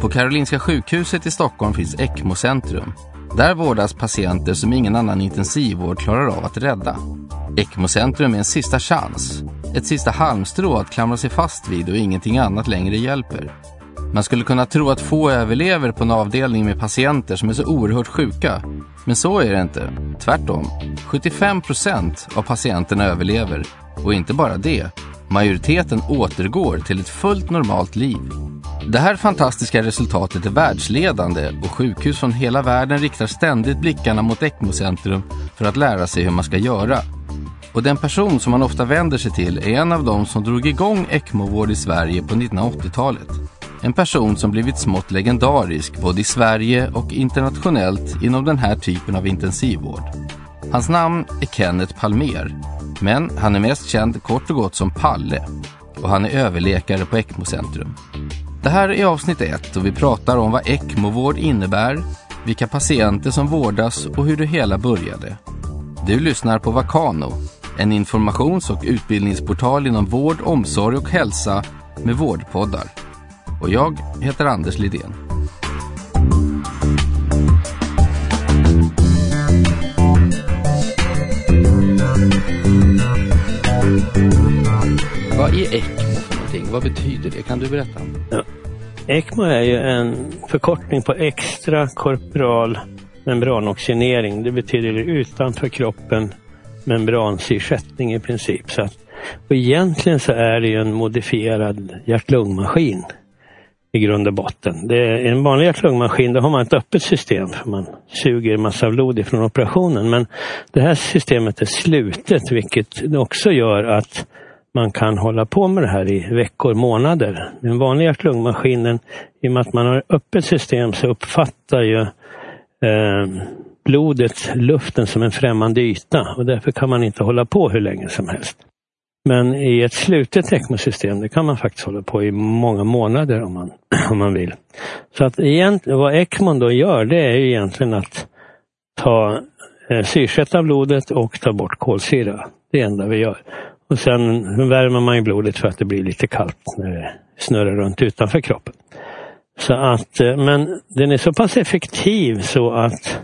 På Karolinska sjukhuset i Stockholm finns ECMO-centrum. Där vårdas patienter som ingen annan intensivvård klarar av att rädda. ECMO-centrum är en sista chans. Ett sista halmstrå att klamra sig fast vid och ingenting annat längre hjälper. Man skulle kunna tro att få överlever på en avdelning med patienter som är så oerhört sjuka. Men så är det inte. Tvärtom. 75 procent av patienterna överlever. Och inte bara det. Majoriteten återgår till ett fullt normalt liv. Det här fantastiska resultatet är världsledande och sjukhus från hela världen riktar ständigt blickarna mot ECMO-centrum för att lära sig hur man ska göra. Och den person som man ofta vänder sig till är en av dem som drog igång ECMO-vård i Sverige på 1980-talet. En person som blivit smått legendarisk både i Sverige och internationellt inom den här typen av intensivvård. Hans namn är Kenneth Palmer, men han är mest känd kort och gott som Palle och han är överläkare på ECMO-centrum. Det här är avsnitt ett och vi pratar om vad ECMO-vård innebär, vilka patienter som vårdas och hur det hela började. Du lyssnar på Vakano, en informations och utbildningsportal inom vård, omsorg och hälsa med vårdpoddar. Och jag heter Anders Lidén. ECMO för någonting? Vad betyder det? Kan du berätta? Ja. ECMO är ju en förkortning på extra korporal membranoxygenering. Det betyder utanför kroppen membransysättning i princip. Så att, och egentligen så är det ju en modifierad hjärt-lungmaskin i grund och botten. Det är en vanlig hjärt-lungmaskin, då har man ett öppet system. För man suger massa blod ifrån operationen. Men det här systemet är slutet vilket också gör att man kan hålla på med det här i veckor, månader. Den vanliga hjärt-lungmaskinen, i och med att man har öppet system så uppfattar ju eh, blodet luften som en främmande yta och därför kan man inte hålla på hur länge som helst. Men i ett slutet ECMO-system, det kan man faktiskt hålla på i många månader om man, om man vill. Så att vad ECMO då gör, det är egentligen att ta eh, syrsätta blodet och ta bort kolsyra. Det är det enda vi gör. Och sen värmer man ju blodet för att det blir lite kallt när det snurrar runt utanför kroppen. Så att, eh, men den är så pass effektiv så att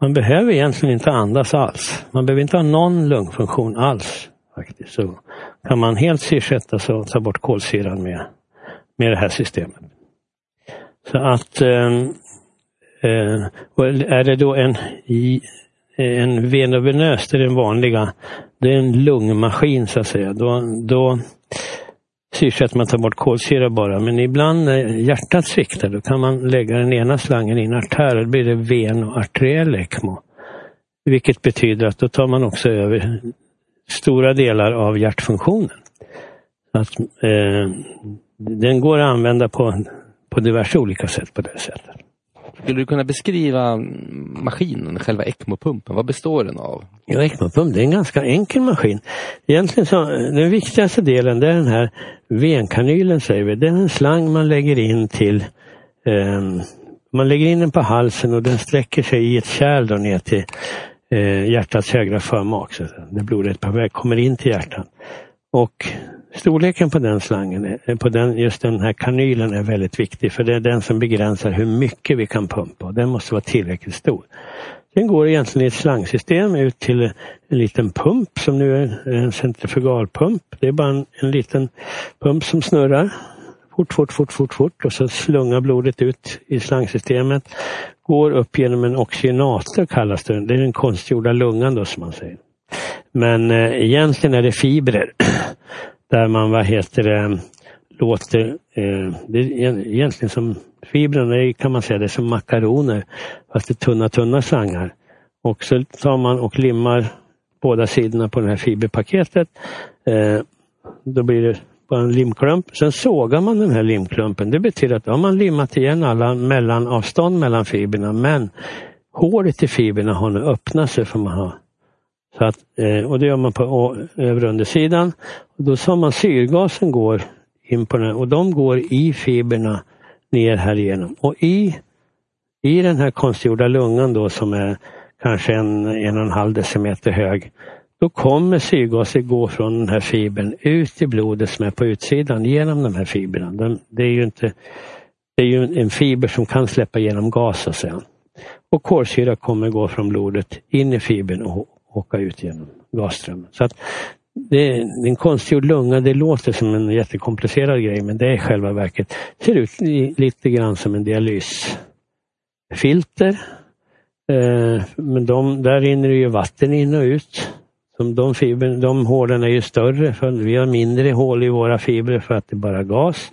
man behöver egentligen inte andas alls. Man behöver inte ha någon lungfunktion alls. faktiskt. Så kan man helt syrsätta och ta bort kolsyran med, med det här systemet. Så att eh, eh är det då en, Eh, en venovenös, det är den vanliga, det är en lungmaskin så att säga. Då, då syrsätter man tar bort kolsyra bara. Men ibland när hjärtat sviktar då kan man lägga den ena slangen i en artär och då blir det ven och arteriell ECMO. Vilket betyder att då tar man också över stora delar av hjärtfunktionen. Att, eh, den går att använda på, på diverse olika sätt på det sättet. Skulle du kunna beskriva maskinen, själva ECMO-pumpen? Vad består den av? Ja, ECMO-pump det är en ganska enkel maskin. Egentligen så, den viktigaste delen det är den här venkanylen säger vi. Det är en slang man lägger in till eh, man lägger in den på halsen och den sträcker sig i ett kärl då ner till eh, hjärtats högra förmak. Så blodet på väg kommer in till hjärtat. Och Storleken på den slangen, eh, på den, just den här kanylen är väldigt viktig för det är den som begränsar hur mycket vi kan pumpa. Den måste vara tillräckligt stor. Den går egentligen i ett slangsystem ut till en liten pump som nu är en centrifugalpump. Det är bara en, en liten pump som snurrar fort, fort, fort, fort, fort och så slungar blodet ut i slangsystemet. Går upp genom en oxygenator kallas det. Det är den konstgjorda lungan då som man säger. Men eh, egentligen är det fibrer där man, vad heter det, låter, eh, det är egentligen som fibrerna kan man säga, det är som makaroner fast det är tunna, tunna slangar. Och så tar man och limmar båda sidorna på det här fiberpaketet. Eh, då blir det bara en limklump. Sen sågar man den här limklumpen. Det betyder att då har man limmat igen alla mellanavstånd mellan fibrerna men hålet i fibrerna har nu öppnat sig för man har så att, eh, och det gör man på övre undersidan. Och då sa man syrgasen går in på den och de går i fibrerna ner här igenom. Och i, i den här konstgjorda lungan då som är kanske en, en och en halv decimeter hög. då kommer syrgasen gå från den här fibern ut i blodet som är på utsidan genom de här fibrerna. det är ju inte det är ju en fiber som kan släppa igenom gas så att säga. Och kolsyra kommer gå från blodet in i fibern och åka ut genom gasströmmen. Så att det är en konstgjord lunga, det låter som en jättekomplicerad grej men det är i själva verket ser ut lite grann som en dialysfilter. Eh, men de, där rinner det ju vatten in och ut. De, fibern, de hålen är ju större, för vi har mindre hål i våra fibrer för att det är bara gas.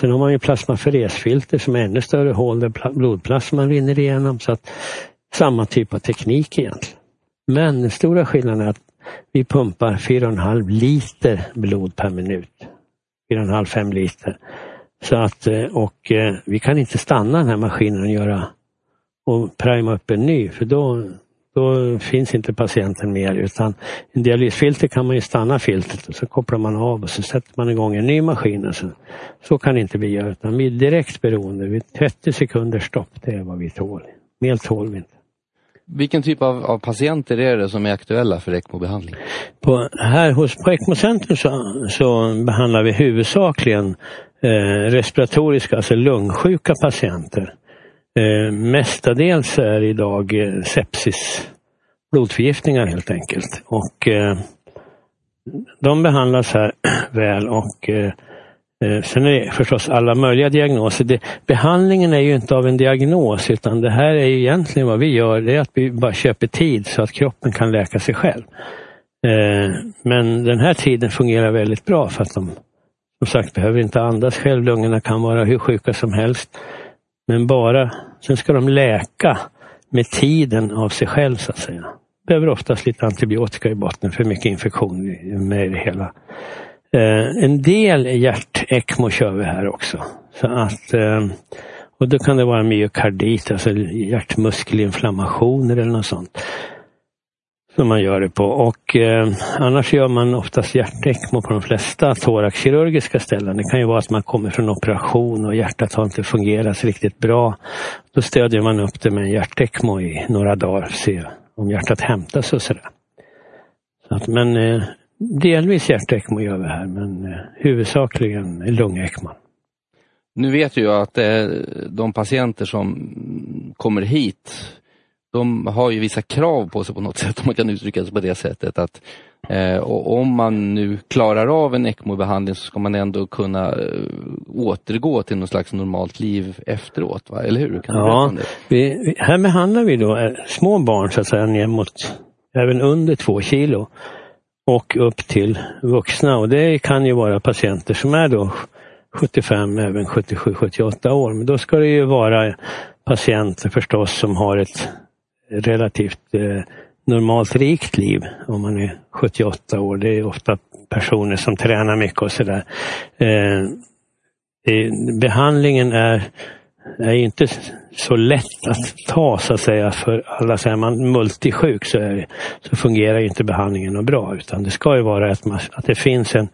Sen har man ju plasmaferesfilter som är ännu större hål där blodplasman rinner igenom. Så att Samma typ av teknik egentligen. Men den stora skillnaden är att vi pumpar 4,5 liter blod per minut. 4,5-5 liter. Så att, eh, och eh, vi kan inte stanna den här maskinen och göra och prima upp en ny för då, då finns inte patienten mer utan en dialysfilter kan man ju stanna filtret och så kopplar man av och så sätter man igång en ny maskin. Så, så kan inte vi göra utan vi är direkt beroende. Vid 30 sekunders stopp, det är vad vi tål. Mer tål vi inte. Vilken typ av, av, patienter är det som är aktuella för ECMO-behandling? På, här hos på ECMO-centrum så, så, behandlar vi huvudsakligen eh, respiratoriska, alltså lungsjuka patienter. Eh, mestadels är idag eh, sepsis, blodförgiftningar helt enkelt. Och eh, de behandlas här väl och eh, Eh, sen är det förstås alla möjliga diagnoser. Det, behandlingen är ju inte av en diagnos utan det här är egentligen vad vi gör, det är att vi bara köper tid så att kroppen kan läka sig själv. Eh, men den här tiden fungerar väldigt bra för att de som sagt behöver inte andas själv. Lungorna kan vara hur sjuka som helst. Men bara, sen ska de läka med tiden av sig själv så att säga. Behöver oftast lite antibiotika i botten för mycket infektion med det hela. Eh, en del hjärt-ECMO kör vi här också. Så att, eh, och då kan det vara myokardit, alltså hjärtmuskelinflammationer eller något sånt som man gör det på. Och eh, annars gör man oftast hjärtekmo på de flesta thoraxkirurgiska ställen. Det kan ju vara att man kommer från operation och hjärtat har inte fungerat riktigt bra. Då stödjer man upp det med en hjärtekmo i några dagar för att se om hjärtat hämtas och sådär. Så att, men eh, delvis hjärtekmo gör vi här men eh, huvudsakligen lungekmo. Nu vet jag att eh, de patienter som kommer hit de har ju vissa krav på sig på något sätt, om man kan uttrycka sig på det sättet. att eh, Om man nu klarar av en ECMO-behandling så ska man ändå kunna återgå till något slags normalt liv efteråt, va? eller hur? Ja, vi, här behandlar vi då små barn så att säga ner mot även under två kilo och upp till vuxna och det kan ju vara patienter som är då 75, även 77-78 år. Men då ska det ju vara patienter förstås som har ett relativt eh, normalt rikt liv om man är 78 år. Det är ofta personer som tränar mycket och sådär. Eh, behandlingen är, det är inte så lätt att ta så att säga för alla. Så är man multisjuk så, är, så fungerar inte behandlingen bra utan det ska ju vara att, man, att det finns en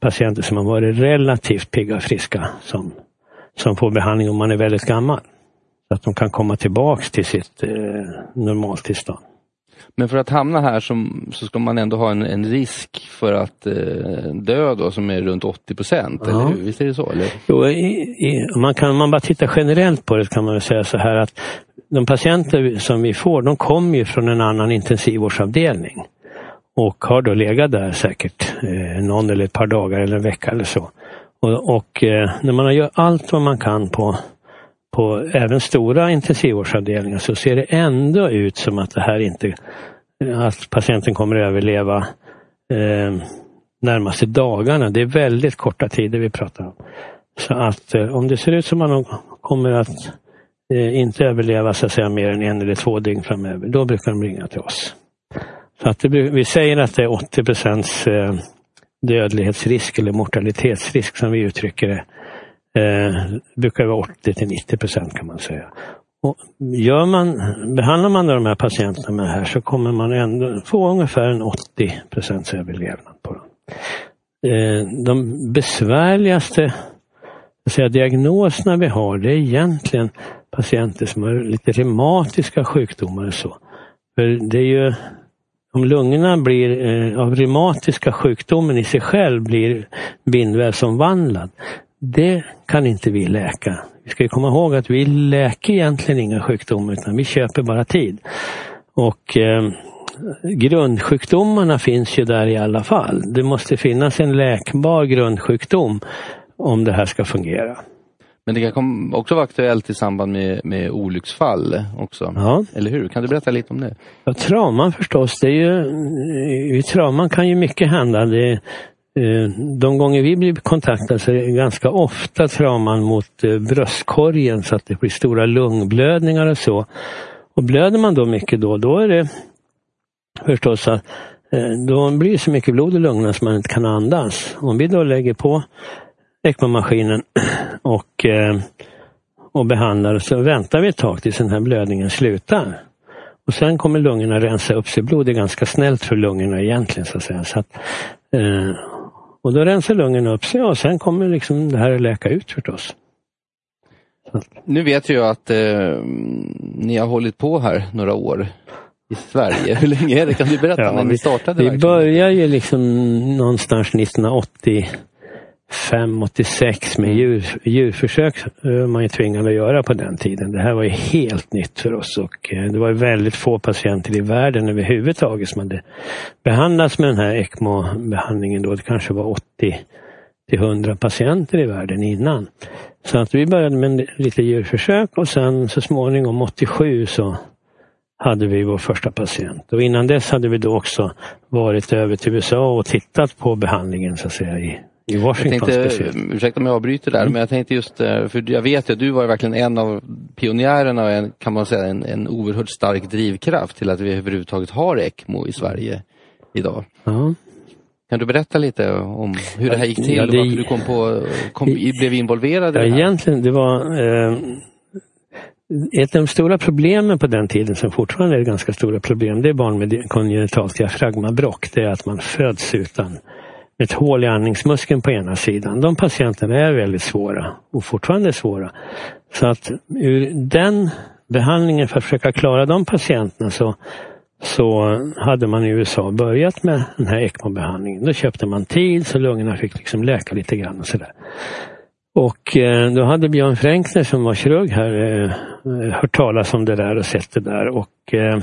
patienter som har varit relativt pigga och friska som, som får behandling om man är väldigt gammal. Så att de kan komma tillbaks till sitt eh, normaltillstånd. Men för att hamna här som, så ska man ändå ha en, en risk för att eh, dö då, som är runt 80 procent, ja. eller hur? Visst är det så? Eller? Jo, i, i, man kan man bara titta generellt på det kan man säga så här att de patienter som vi får, de kommer ju från en annan intensivvårdsavdelning och har då legat där säkert eh, någon eller ett par dagar eller en vecka eller så. Och, och eh, när man gör allt vad man kan på på även stora intensivvårdsavdelningar så ser det ändå ut som att det här inte, att patienten kommer att överleva eh, närmaste dagarna. Det är väldigt korta tider vi pratar om. Så att eh, om det ser ut som att man kommer att eh, inte överleva så att säga mer än en eller två dygn framöver, då brukar de ringa till oss. Så att det, vi säger att det är 80 procents eh, dödlighetsrisk eller mortalitetsrisk som vi uttrycker det eh, brukar vara 80 till 90 procent kan man säga. Och gör man, behandlar man de här patienterna med det här så kommer man ändå få ungefär en 80 procents överlevnad på dem. Eh, de besvärligaste säga, diagnoserna vi har det är egentligen patienter som har lite reumatiska sjukdomar och så. För det är ju om lungorna blir eh, av reumatiska sjukdomen i sig själv blir bindvävsomvandlad. Det kan inte vi läka. Vi ska komma ihåg att vi läker egentligen inga sjukdomar utan vi köper bara tid. Och eh, grundsjukdomarna finns ju där i alla fall. Det måste finnas en läkbar grundsjukdom om det här ska fungera. Men det kan också vara aktuellt i samband med, med olycksfall också. Ja. Eller hur? Kan du berätta lite om det? Ja, trauman förstås. Det är ju, I trauman kan ju mycket hända. Det, Eh, de gånger vi blir kontaktade så är det ganska ofta trauman mot eh, bröstkorgen så att det blir stora lungblödningar och så. Och blöder man då mycket då, då är det förstås att eh, då blir det så mycket blod i lungorna så man inte kan andas. Om vi då lägger på ECMO-maskinen och, och behandlar så väntar vi ett tag tills den här blödningen slutar. Och sen kommer lungorna rensa upp sig. Blod är ganska snällt för lungorna egentligen. Så att säga. Så att, eh, och då rensar lungorna upp sig och sen kommer liksom det här att läka ut förstås. Nu vet jag att eh, ni har hållit på här några år i Sverige. Hur länge är det? Kan du berätta ja, när ni startade? Vi började ju liksom någonstans 1980 586 med djur, djurförsök man ju tvingad att göra på den tiden. Det här var ju helt nytt för oss och eh, det var väldigt få patienter i världen överhuvudtaget som hade behandlats med den här ECMO-behandlingen då. Det kanske var 80 till 100 patienter i världen innan. Så att vi började med lite djurförsök och sen så småningom 87 så hade vi vår första patient. Och innan dess hade vi då också varit över till USA och tittat på behandlingen så att säga i i Washington jag tänkte, speciellt. Ursäkta om jag avbryter där, mm. men jag tänkte just, eh, för jag vet att du var verkligen en av pionjärerna och en, kan man säga en, en oerhört stark drivkraft till att vi överhuvudtaget har ECMO i Sverige idag. Ja. Kan du berätta lite om hur det här gick till ja, det, och varför du kom på, kom, blev involverad i ja, det här? Egentligen, det var eh, ett av de stora problemen på den tiden, som fortfarande är ganska stora problem, det är barn med kongenitalt diafragmabrock. Det är att man föds utan ett hål i andningsmuskeln på ena sidan. De patienterna är väldigt svåra och fortfarande svåra. Så att ur den behandlingen för att försöka klara de patienterna så, så hade man i USA börjat med den här ECMO-behandlingen. Då köpte man tid så lungorna fick liksom läka lite grann och sådär. Och eh, då hade Björn Fränkner som var kirurg här eh, hört talas om det där och sett det där och eh,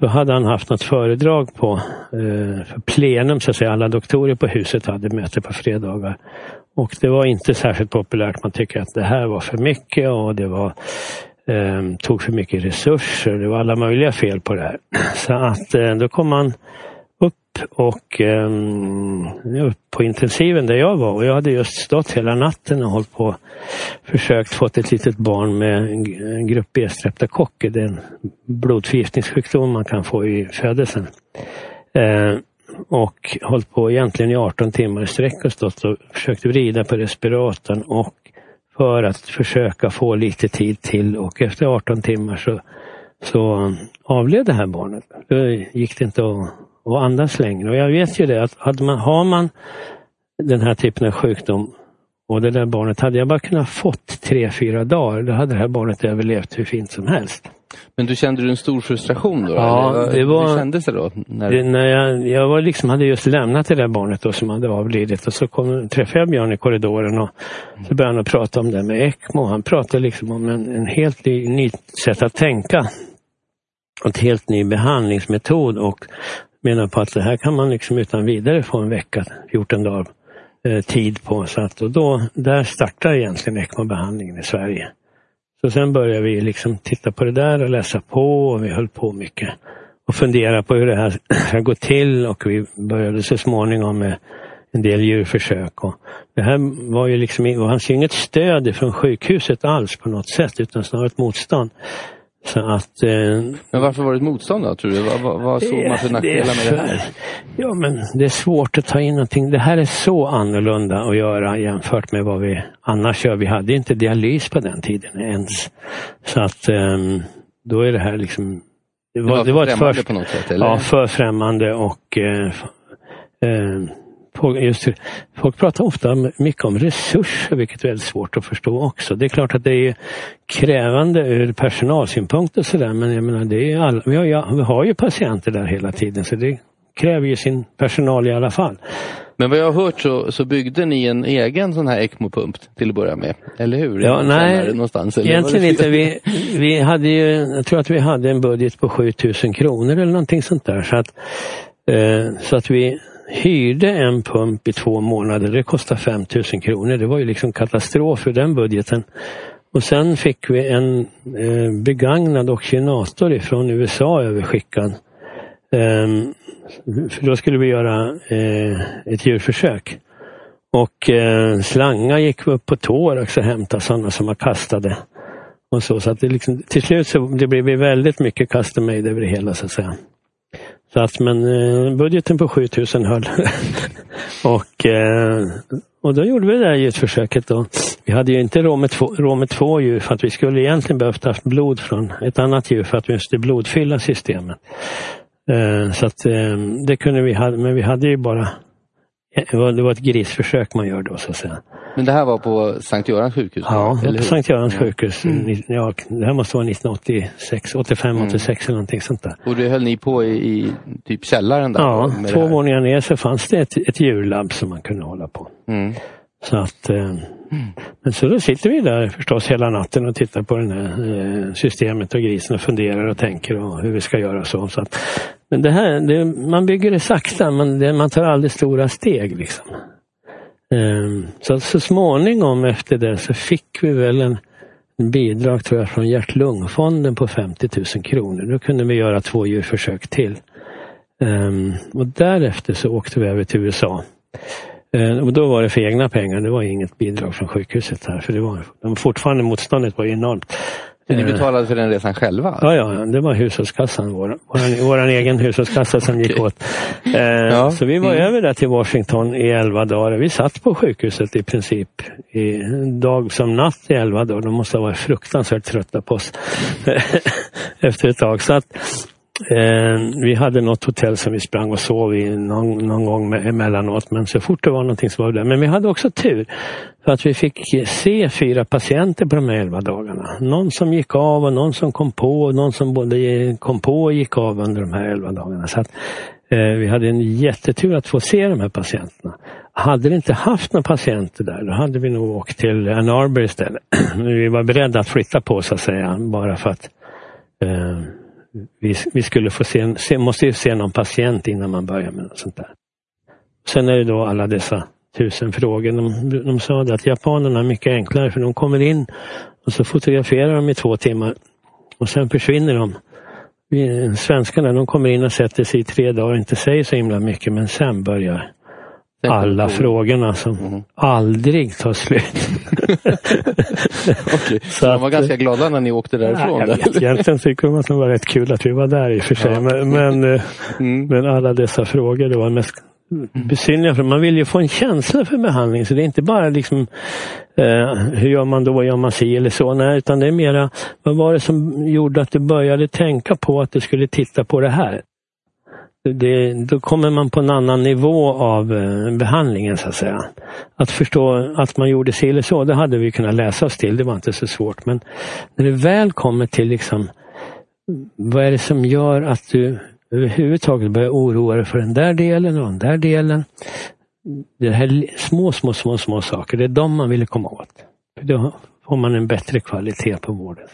då hade han haft något föredrag på eh, för plenum, så att säga. Alla doktorer på huset hade möte på fredagar. Och det var inte särskilt populärt. Man tycker att det här var för mycket och det var, eh, tog för mycket resurser. Det var alla möjliga fel på det här. Så att eh, då kom man och um, upp på intensiven där jag var och jag hade just stått hela natten och hållit på försökt få ett litet barn med en grupp B-streptokocker. Det är en blodförgiftningssjukdom man kan få i födelsen. Uh, och hållit på egentligen i 18 timmar i sträck och stått och försökt vrida på respiratorn och för att försöka få lite tid till och efter 18 timmar så, så avled det här barnet. Då gick det inte att och andas längre. Och jag vet ju det att hade man, har man den här typen av sjukdom och det där barnet, hade jag bara kunnat fått tre, fyra dagar, då hade det här barnet överlevt hur fint som helst. Men du kände du en stor frustration då? Ja, det var... Hur kändes det då? När, det, när jag, jag var liksom, hade just lämnat det där barnet då som hade avlidit och så kom, träffade jag Björn i korridoren och så började han prata om det med ECMO. Han pratade liksom om en, en helt ny, ny sätt att tänka. Ett helt ny behandlingsmetod och menar på att det här kan man liksom utan vidare få en vecka, 14 dagar eh, tid på. Så att, och då, där startar egentligen ECMO-behandlingen i Sverige. Så sen började vi liksom titta på det där och läsa på och vi höll på mycket och fundera på hur det här ska gå till och vi började så småningom med en del djurförsök. Och det här var ju liksom, och han ser inget stöd från sjukhuset alls på något sätt utan snarare ett motstånd. Så att, eh, men varför var det ett motstånd då, tror du? Vad, vad, såg man för nackdelar med det här? Ja, men det är svårt att ta in någonting. Det här är så annorlunda att göra jämfört med vad vi annars gör. Vi hade inte dialys på den tiden ens. Så att eh, då är det här liksom... Det var, det var, det var ett för, på något sätt? Ja, för främmande och eh, folk, just, folk pratar ofta mycket om resurser, vilket är väldigt svårt att förstå också. Det är klart att det är krävande ur personalsynpunkt och sådär, men jag menar, det är all, vi, har, vi har ju patienter där hela tiden, så det kräver ju sin personal i alla fall. Men vad jag har hört så, så byggde ni en egen sån här ECMO-pump till att börja med, eller hur? Ja, nej, någonstans, eller egentligen inte. Vi, vi hade ju, jag tror att vi hade en budget på 7000 kronor eller någonting sånt där. Så att, eh, så att vi hyrde en pump i två månader. Det kostade 5000 kronor. Det var ju liksom katastrof för den budgeten. Och sen fick vi en eh, begagnad oxygenator ifrån USA överskickad. Ehm, för då skulle vi göra eh, ett djurförsök. Och eh, slangar gick vi upp på tår och hämtade sådana som var kastade. Och så, så att det liksom, till slut så det blev väldigt mycket custom made över det hela så att säga. Så att, men eh, budgeten på 7000 höll. och, eh, och då gjorde vi det där djurförsöket. Då. Vi hade ju inte råd med, två, råd med två djur för att vi skulle egentligen behövt haft blod från ett annat djur för att vi måste blodfylla systemet. Eh, så att eh, det kunde vi ha, men vi hade ju bara det var ett grisförsök man gör då så att säga. Men det här var på Sankt Görans sjukhus? Ja, eller på Sankt Görans sjukhus. Mm. Ja, det här måste vara 1986, 85, mm. 86 eller någonting sånt där. Och det höll ni på i, i typ källaren där? Ja, två våningar ner så fanns det ett, ett djurlabb som man kunde hålla på. Mm. Så att, eh, mm så då sitter vi där förstås hela natten och tittar på det här eh, systemet och grisen och funderar och tänker och hur vi ska göra så. så att, men det här, det, man bygger det sakta, men det, man tar aldrig stora steg. Liksom. Ehm, så, så småningom efter det så fick vi väl en, en bidrag tror jag från hjärt-lungfonden på 50 000 kronor. Då kunde vi göra två djurförsök till. Um, och därefter så åkte vi över till USA. Eh, och då var det för egna pengar, det var inget bidrag från sjukhuset här. För det var, de fortfarande motståndet var enormt. Så ni eh, betalade för den resan själva? Ja, ja det var hushållskassan, vår, vår, vår egen hushållskassa som gick åt. Eh, ja. Så vi var mm. över där till Washington i elva dagar. Vi satt på sjukhuset i princip i dag som natt i elva dagar. De måste ha varit fruktansvärt trötta på oss efter ett tag. Så att, Eh, vi hade något hotell som vi sprang och sov i någon, någon gång med, emellanåt men så fort det var någonting så var vi där. Men vi hade också tur för att vi fick se fyra patienter på de här elva dagarna. Någon som gick av och någon som kom på och någon som både kom på och gick av under de här elva dagarna. Så att, eh, vi hade en jättetur att få se de här patienterna. Hade vi inte haft några patienter där, då hade vi nog åkt till Ann Arbor istället. vi var beredda att flytta på så att säga, bara för att eh, vi, vi skulle få se, se, måste ju se någon patient innan man börjar med något sånt där. Sen är det då alla dessa tusen frågor. De, de sa att japanerna är mycket enklare för de kommer in och så fotograferar de i två timmar och sen försvinner de. Svenskarna de kommer in och sätter sig i tre dagar och inte säger så himla mycket men sen börjar alla frågorna som mm. aldrig tar slut. okay. så de var ganska glada när ni åkte därifrån? Nej, jag vet, egentligen tycker de att det var rätt kul att vi var där i och för sig. Ja. Men, men, eh, mm. men, alla dessa frågor, det var mest besynnerliga. För man vill ju få en känsla för behandling. Så det är inte bara liksom eh, hur gör man då, gör man si eller så. Nej, utan det är mera vad var det som gjorde att du började tänka på att du skulle titta på det här? Det, då kommer man på en annan nivå av eh, behandlingen så att säga. Att förstå att man gjorde si eller så, det hade vi kunnat läsa oss till, det var inte så svårt. Men när det väl kommer till liksom, vad är det som gör att du överhuvudtaget börjar oroa dig för den där delen och den där delen. Det här små, små, små, små saker, det är de man vill komma åt. Då får man en bättre kvalitet på vården.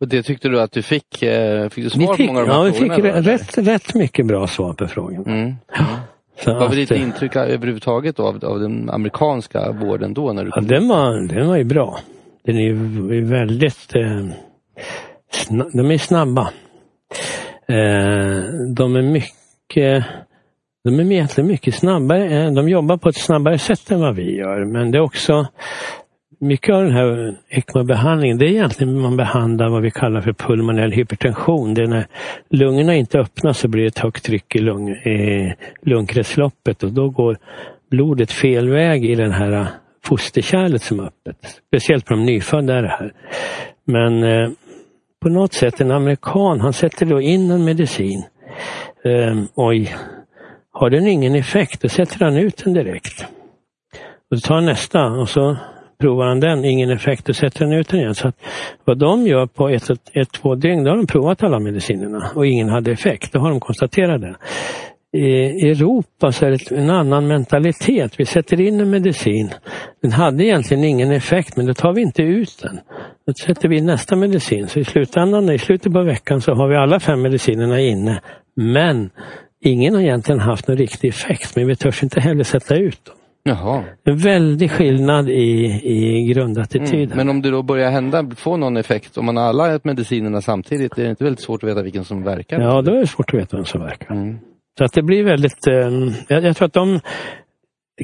Och det tyckte du att du fick? Eh, fick du svar fick, på många av de här Ja, vi fick rätt, rätt mycket bra svar på frågan. Mm. Vad var ditt intryck överhuvudtaget av, av den amerikanska vården då? När du ja, den, var, den var ju bra. Den är ju väldigt... Eh, sna, de är snabba. Eh, de är mycket... De är egentligen mycket snabbare. De jobbar på ett snabbare sätt än vad vi gör. Men det är också mycket av den här ECMO-behandlingen det är egentligen man behandlar vad vi kallar för pulmonell hypertension. Det är när lungorna inte öppnas så blir det ett högt tryck i, lung, eh, lungkretsloppet och då går blodet fel väg i den här fosterkärlet som är öppet. Speciellt på de nyfödda är det här. Men eh, på något sätt en amerikan, han sätter då in en medicin. Eh, oj, Har den ingen effekt, då sätter han ut den direkt. Och så tar han nästa och så provar han den, ingen effekt, och sätter han ut den igen. Så att vad de gör på ett, ett, ett två dygn, då har de provat alla medicinerna och ingen hade effekt. Då har de konstaterat det. I Europa så är det en annan mentalitet. Vi sätter in en medicin. Den hade egentligen ingen effekt men då tar vi inte ut den. Då sätter vi in nästa medicin. Så i slutändan, i slutet på veckan så har vi alla fem medicinerna inne. Men ingen har egentligen haft någon riktig effekt men vi törs inte heller sätta ut dem. Jaha. En väldig skillnad i, i grundattityden. Mm. Men om det då börjar hända, få någon effekt, om man har alla medicinerna samtidigt, är det inte väldigt svårt att veta vilken som verkar? Ja, då är det svårt att veta vem som verkar. Mm. Så att det blir väldigt, eh, jag, jag, tror att de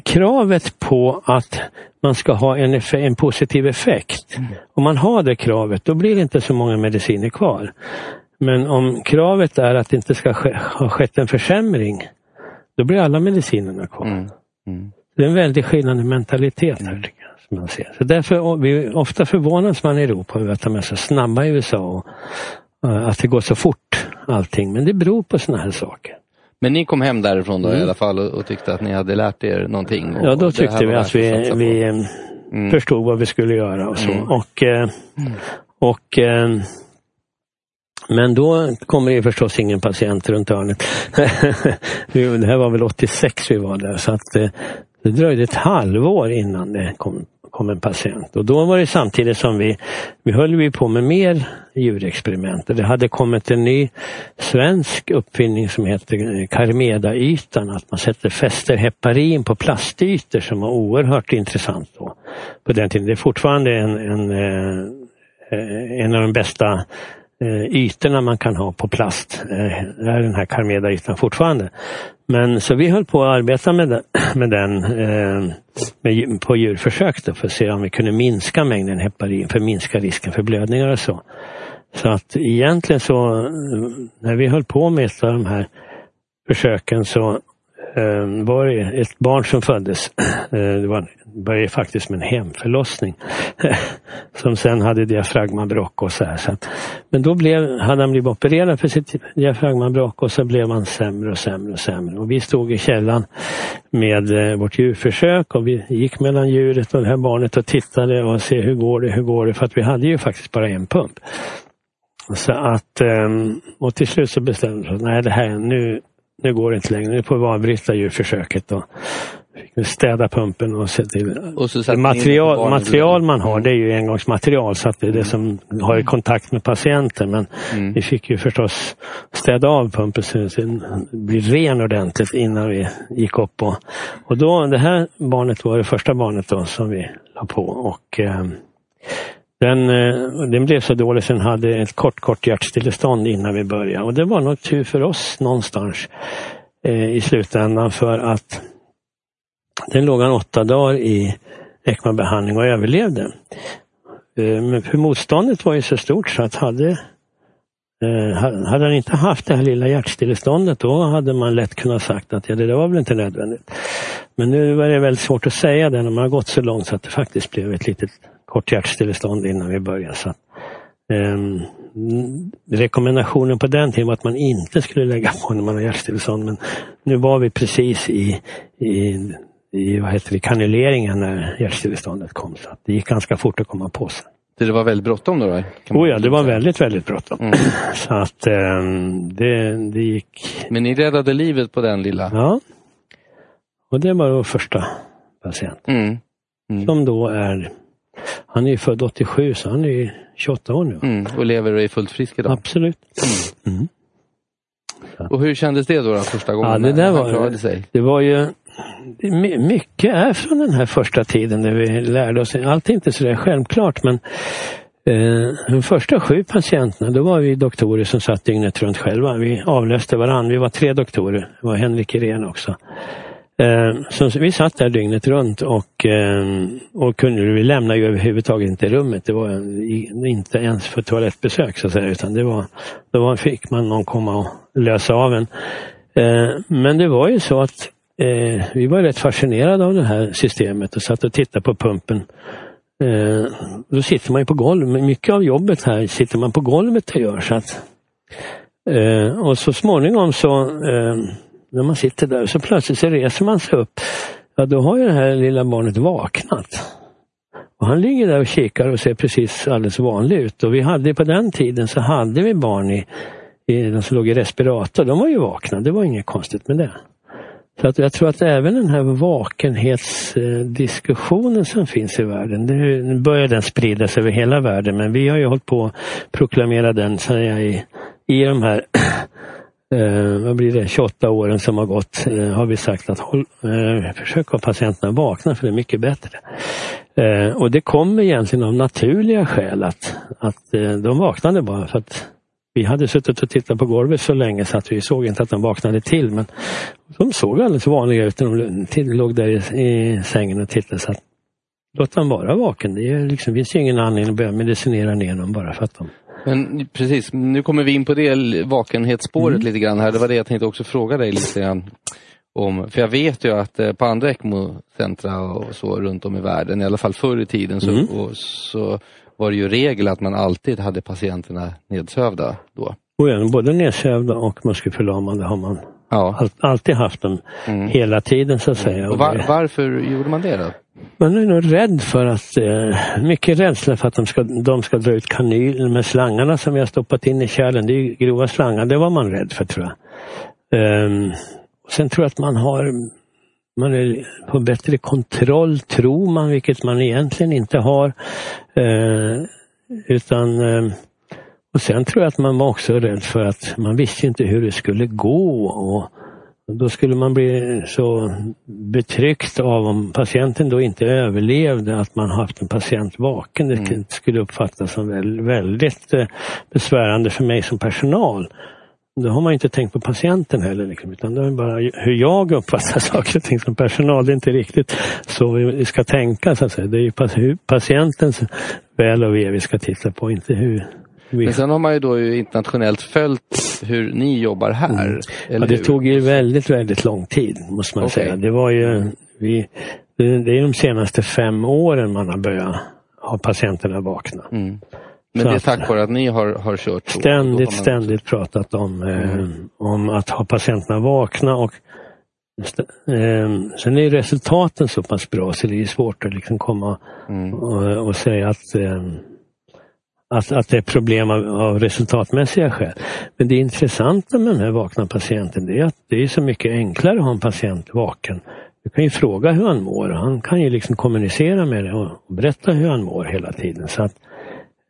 kravet på att man ska ha en, en positiv effekt. Mm. Om man har det kravet, då blir det inte så många mediciner kvar. Men om kravet är att det inte ska ske, ha skett en försämring, då blir alla medicinerna kvar. Mm. Det är en väldig skillnad i mentalitet här mm. tycker jag. Som man ser. Så därför vi, ofta förvånas man i Europa över att de är så snabba i USA och uh, att det går så fort allting. Men det beror på sådana här saker. Men ni kom hem därifrån då mm. i alla fall och, och, tyckte att ni hade lärt er någonting? Och, ja, då tyckte vi att vi, vi mm. förstod vad vi skulle göra och så. Mm. Och, eh, mm. och eh, men då kommer det förstås ingen patient runt hörnet. det här var väl 86 vi var där så att eh, det dröjde ett halvår innan det kom kom en patient. Och då var det samtidigt som vi, vi höll vi på med mer djurexperiment. Det hade kommit en ny svensk uppfinning som heter Carmeda-ytan, att man sätter fäster heparin på plastytor som var oerhört intressant då. På den tiden. Det är fortfarande en, en, eh, en av de bästa eh, ytorna man kan ha på plast. Det är den här Carmeda-ytan fortfarande. Men så vi höll på att arbeta med den, med den eh, med, på djurförsök då, för att se om vi kunde minska mängden heparin för att minska risken för blödningar och så. Så att egentligen så eh, när vi höll på med ett av de här försöken så eh, var det ett barn som föddes. Eh, det var, började faktiskt med en hemförlossning. som sen hade diafragmabråck och så här. Så att, men då blev, hade han blivit opererad för sitt diafragmabråck och så blev han sämre och sämre och sämre. Och vi stod i källan med eh, vårt djurförsök och vi gick mellan djuret och det här barnet och tittade och se hur går det, hur går det? För att vi hade ju faktiskt bara en pump. Så att, ehm, och till slut så bestämde vi oss, nej det här, nu, nu går det inte längre, nu får vi avbryta djurförsöket. Fick städa pumpen och se till. Och så material, material man har det är ju engångsmaterial så att det är det som har i kontakt med patienten. Men mm. vi fick ju förstås städa av pumpen så den blir ren ordentligt innan vi gick upp. Och, och då, det här barnet var det första barnet då som vi la på. Och, eh, den, eh, den blev så dålig så den hade ett kort, kort hjärtstillestånd innan vi började. Och det var nog tur för oss någonstans eh, i slutändan för att den låg han åtta dagar i ECMA-behandling och överlevde. Eh, men för motståndet var ju så stort så att hade, eh, hade han inte haft det här lilla hjärtstilleståndet då hade man lätt kunnat sagt att ja, det var väl inte nödvändigt. Men nu var det väldigt svårt att säga det när man har gått så långt så att det faktiskt blev ett litet kort hjärtstillestånd innan vi började. Så um, rekommendationen på den tiden var att man inte skulle lägga på när man har hjärtstillestånd. Men nu var vi precis i, i, i vad heter det, kanuleringen när hjärtstilleståndet kom. Så det gick ganska fort att komma på sig. Det var väldigt bråttom då? då oh ja, det var väldigt, väldigt bråttom. Mm. Så att um, det, det gick... Men ni räddade livet på den lilla? Ja. Och det var vår första patient. Mm. Mm. Som då är han är född 87 så han är 28 år nu. Mm, och lever och är fullt frisk idag? Absolut. Mm. mm. Och hur kändes det då, då första gången ja, det där var, klarade sig? Det var ju mycket är från den här första tiden när vi lärde oss. Allt är inte sådär självklart men eh, de första sju patienterna, då var vi doktorer som satt dygnet runt själva. Vi avlöste varandra. Vi var tre doktorer. Det var Henrik Irén också. Eh, så vi satt där dygnet runt och, eh, och kunde, vi lämnade ju överhuvudtaget inte rummet. Det var inte ens för toalettbesök så att säga, utan det var, då fick man någon komma och lösa av en. Eh, men det var ju så att vi var rätt fascinerade av det här systemet och satt och tittade på pumpen. Då sitter man ju på golvet, mycket av jobbet här sitter man på golvet och gör. Så att, och så småningom så när man sitter där så plötsligt så reser man sig upp. Ja, då har ju det här lilla barnet vaknat. Och han ligger där och kikar och ser precis alldeles vanlig ut. Och vi hade på den tiden så hade vi barn i, i, de som låg i respirator. De var ju vakna, det var inget konstigt med det. Så att jag tror att även den här vakenhetsdiskussionen som finns i världen, nu börjar den spridas över hela världen men vi har ju hållit på att proklamera den säger jag, i, i de här eh, vad blir det, 28 åren som har gått eh, har vi sagt att håll, eh, försök ha patienterna vakna för det är mycket bättre. Eh, och det kommer egentligen av naturliga skäl att, att eh, de vaknade bara för att vi hade suttit och tittat på golvet så länge så att vi såg inte att de vaknade till. Men de såg alldeles vanliga ut när de låg där i, i sängen och tittade. Så att, låt dem vara vaken. Det är liksom, finns ju ingen anledning att börja medicinera ner dem bara för att de men precis, nu kommer vi in på det vakenhetsspåret mm. lite grann här. Det var det jag tänkte också fråga dig lite grann om. För jag vet ju att eh, på andra ECMO-centra och så runt om i världen, i alla fall förr i tiden, så, mm. och, så var det ju regel att man alltid hade patienterna nedsövda då. Oh både nedsövda och muskelförlamade har man ja. all, alltid haft dem mm. hela tiden så att säga. Och var, varför gjorde man det då? Man är nog rädd för att, eh, mycket rädsla för att de ska, de ska dra ut kanylen med slangarna som vi har stoppat in i kärlen. Det är grova slangar, det var man rädd för tror jag. Um, sen tror jag att man har man är på bättre kontroll, tror man, vilket man egentligen inte har. Eh, utan eh, och sen tror jag att man var också rädd för att man visste inte hur det skulle gå. Och då skulle man bli så betryckt av om patienten då inte överlevde att man haft en patient vaken. Det mm. skulle uppfattas som väldigt eh, besvärande för mig som personal. Då har man inte tänkt på patienten heller, liksom, utan det är bara hur jag uppfattar saker och ting som personal. Det är inte riktigt så vi ska tänka. Så att säga. Det är ju patientens väl och ve vi ska titta på, inte hur. Men sen har man ju då internationellt följt hur ni jobbar här. Mm. Ja, det hur? tog ju väldigt, väldigt lång tid måste man okay. säga. Det var ju, vi, det är de senaste fem åren man har börjat ha patienterna vakna. Mm. Men det är tack vare att ni har, har kört? Så, ständigt, man... ständigt pratat om, eh, mm. om att ha patienterna vakna och eh, Sen är resultaten så pass bra så det är svårt att liksom komma mm. och, och, säga att, eh, att, att det är problem av, av, resultatmässiga skäl. Men det intressanta med den här vakna patienten det är att det är så mycket enklare att ha en patient vaken. Du kan ju fråga hur han mår. Han kan ju liksom kommunicera med dig och berätta hur han mår hela tiden. Så att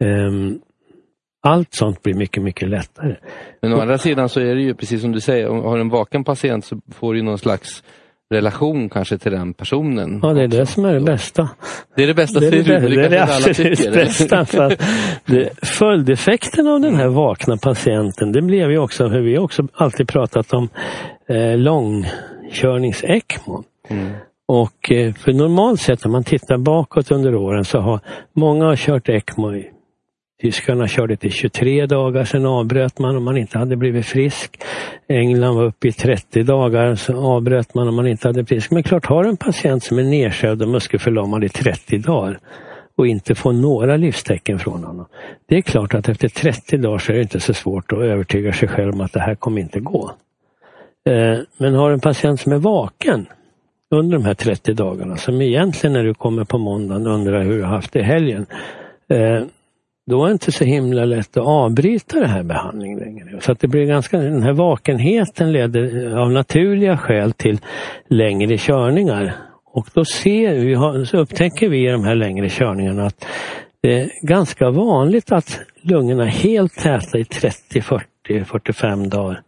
Um, allt sånt blir mycket, mycket lättare. Men å andra sidan så är det ju precis som du säger, om du har en vaken patient så får du någon slags relation kanske till den personen. Ja, det är det som är det bästa. Det är det bästa, det är det, det, det, är det absolut bästa. För det, följdeffekten av den här vakna patienten, det blev ju också, hur vi också alltid pratat om eh, långkörnings-ECMO. Mm. Och eh, för normalt sett om man tittar bakåt under åren så har många har kört ECMO i Tyskarna körde till 23 dagar, sen avbröt man om man inte hade blivit frisk. England var uppe i 30 dagar, så avbröt man om man inte hade blivit frisk. Men klart, har en patient som är nedsövd och muskelförlamad i 30 dagar och inte får några livstecken från honom. Det är klart att efter 30 dagar så är det inte så svårt att övertyga sig själv om att det här kommer inte gå. Eh, men har en patient som är vaken under de här 30 dagarna, som egentligen när du kommer på måndagen undrar hur du har haft det i helgen. Eh, då är det inte så himla lätt att avbryta den här behandlingen längre. Så att det blir ganska, den här vakenheten leder eh, av naturliga skäl till längre körningar. Och då ser vi, så upptäcker vi i de här längre körningarna att det är ganska vanligt att lungorna är helt täta i 30, 40, 45 dagar.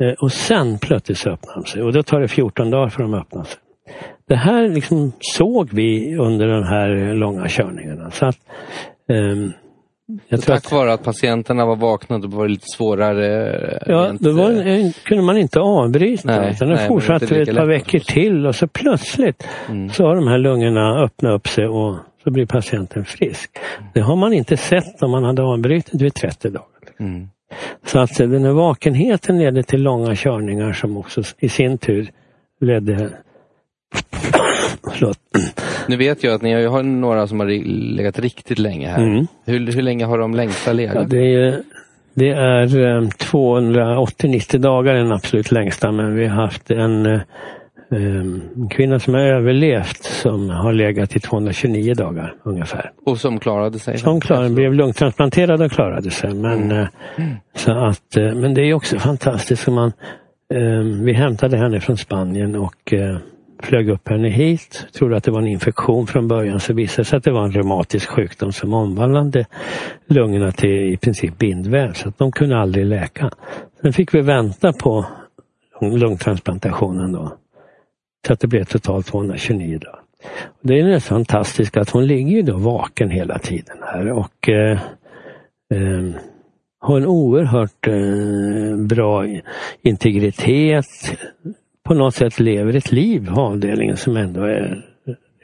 Eh, och sen plötsligt så öppnar de sig och då tar det 14 dagar för dem att öppna sig. Det här liksom såg vi under de här långa körningarna. Så att, jag tror tack att, vare att patienterna var vakna, då var det lite svårare? Eh, ja, rent, då var, eh, kunde man inte avbryta. Nej, utan det fortsatte ett par veckor till och så plötsligt mm. så har de här lungorna öppnat upp sig och så blir patienten frisk. Det har man inte sett om man hade avbrutit vid 30 dagar. Mm. Så att den här vakenheten ledde till långa körningar som också i sin tur ledde Förlåt. Nu vet jag att ni har några som har legat riktigt länge här. Mm. Hur, hur länge har de längsta legat? Ja, det är Det är 280-90 dagar den absolut längsta men vi har haft en, en kvinna som har överlevt som har legat i 229 dagar ungefär. Och som klarade sig? Som klarade, blev lungtransplanterad och klarade sig. Men, mm. så att, men det är också fantastiskt. Man, vi hämtade henne från Spanien och flög upp henne hit. Trodde att det var en infektion från början så visade det sig att det var en reumatisk sjukdom som omvandlade lungorna till i princip bindväv så att de kunde aldrig läka. Sen fick vi vänta på lungtransplantationen då. Så att det blev totalt 229 dagar. Det är nästan fantastiskt att hon ligger ju då vaken hela tiden här och eh, eh, har en oerhört eh, bra integritet, på något sätt lever ett liv, avdelningen, som ändå är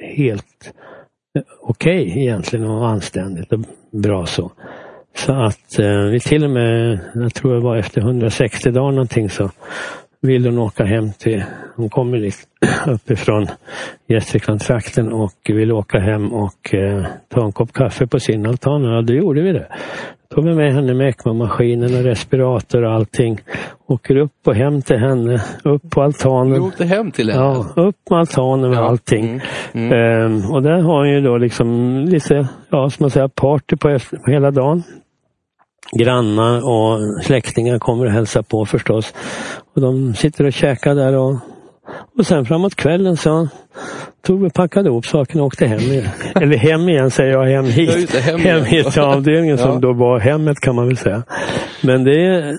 helt okej okay, egentligen och anständigt och bra så. Så att eh, vi till och med, jag tror det var efter 160 dagar någonting så vill hon åka hem till, hon kommer dit uppifrån Gästriklandstrakten och vill åka hem och eh, ta en kopp kaffe på sin altan. Ja, då gjorde vi det. Tog med henne med ECMO-maskinen och respirator och allting. Åker upp och hem till henne, upp på altanen. Du åkte hem till henne? Ja, upp med altanen och ja. allting. Mm. Mm. Ehm, och där har hon ju då liksom lite, ja som man säger, party på, på hela dagen. Grannar och släktingar kommer och hälsar på förstås. Och de sitter och käkar där och och sen framåt kvällen så tog vi packade ihop sakerna och åkte hem igen. Eller hem igen säger jag, hem hit. hem, hem hit till avdelningen ja. som då var hemmet kan man väl säga. Men det,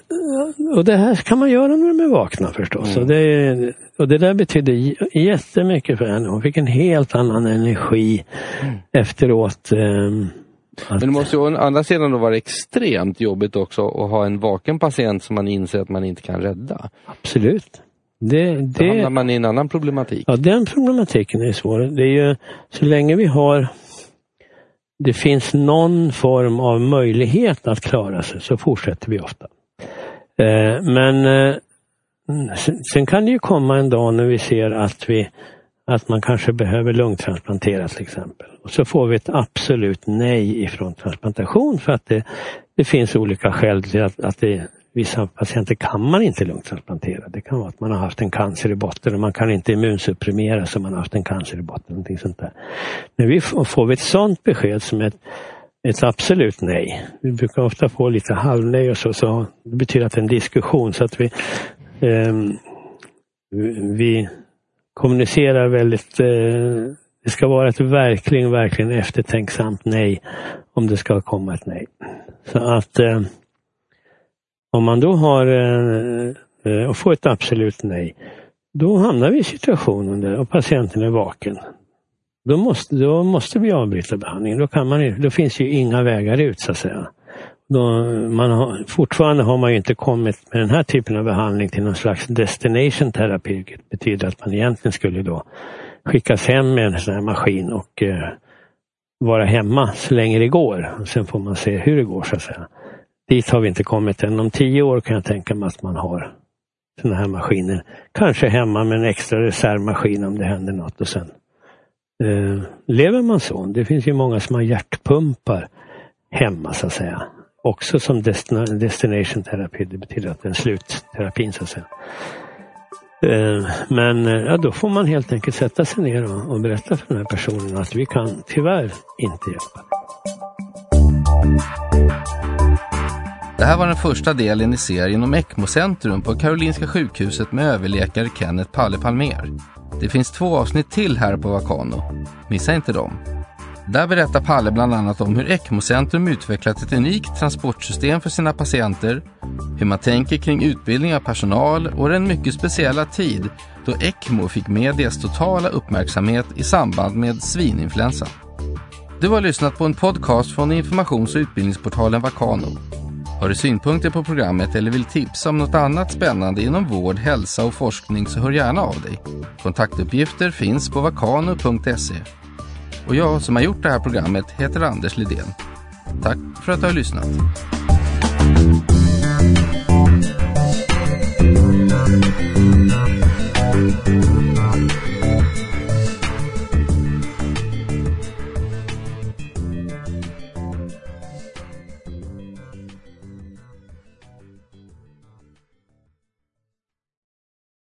och det här kan man göra när de är vakna förstås. Mm. Och, det, och det där betydde jättemycket för henne. Hon fick en helt annan energi mm. efteråt. Um, men det måste ju å andra sidan då vara extremt jobbigt också att ha en vaken patient som man inser att man inte kan rädda. Absolut. Det, det, Då hamnar man i en annan problematik. Ja, den problematiken är svår. Det är ju så länge vi har det finns någon form av möjlighet att klara sig så fortsätter vi ofta. Eh, men eh, sen kan det ju komma en dag när vi ser att, vi, att man kanske behöver lungtransplanteras till exempel. Och så får vi ett absolut nej ifrån transplantation för att det, det finns olika skäl till att, att det vissa patienter kan man inte lungtransplantera. Det kan vara att man har haft en cancer i botten och man kan inte immunsupprimera så man har haft en cancer i botten. Någonting sånt där. När vi får vi ett sådant besked som ett, ett absolut nej. Vi brukar ofta få lite halvnej och så, så det betyder att det är en diskussion så att vi, eh, vi kommunicerar väldigt eh, det ska vara ett verkligen, verkligen eftertänksamt nej om det ska komma ett nej. Så att eh, om man då har eh, eh och får ett absolut nej, då hamnar vi i situationen där och patienten är vaken. Då måste, då måste vi avbryta behandlingen. Då, kan man, då finns ju inga vägar ut så att säga. Då man har, fortfarande har man ju inte kommit med den här typen av behandling till någon slags destination terapi. Vilket betyder att man egentligen skulle då skickas hem med en sån här maskin och eh, vara hemma så länge det går. Sen får man se hur det går så att säga. Dit har vi inte kommit än. Om tio år kan jag tänka mig att man har sådana här maskiner. Kanske hemma med en extra reservmaskin om det händer något och sen eh, lever man så. Det finns ju många som har hjärtpumpar hemma så att säga. Också som destin destination terapi. Det betyder att den är slutterapin så att säga. Eh, men eh, ja, då får man helt enkelt sätta sig ner och, och berätta för den här personen att vi kan tyvärr inte hjälpa. Det här var den första delen i serien om ECMO-centrum på Karolinska sjukhuset med överläkare Kenneth Palle Palmer. Det finns två avsnitt till här på Vakano. Missa inte dem. Där berättar Palle bland annat om hur ECMO-centrum utvecklat ett unikt transportsystem för sina patienter, hur man tänker kring utbildning av personal och den mycket speciella tid då ECMO fick medias totala uppmärksamhet i samband med svininfluensan. Du har lyssnat på en podcast från informations och utbildningsportalen Vakano. Har du synpunkter på programmet eller vill tipsa om något annat spännande inom vård, hälsa och forskning så hör gärna av dig. Kontaktuppgifter finns på vakano.se. Och jag som har gjort det här programmet heter Anders Lidén. Tack för att du har lyssnat.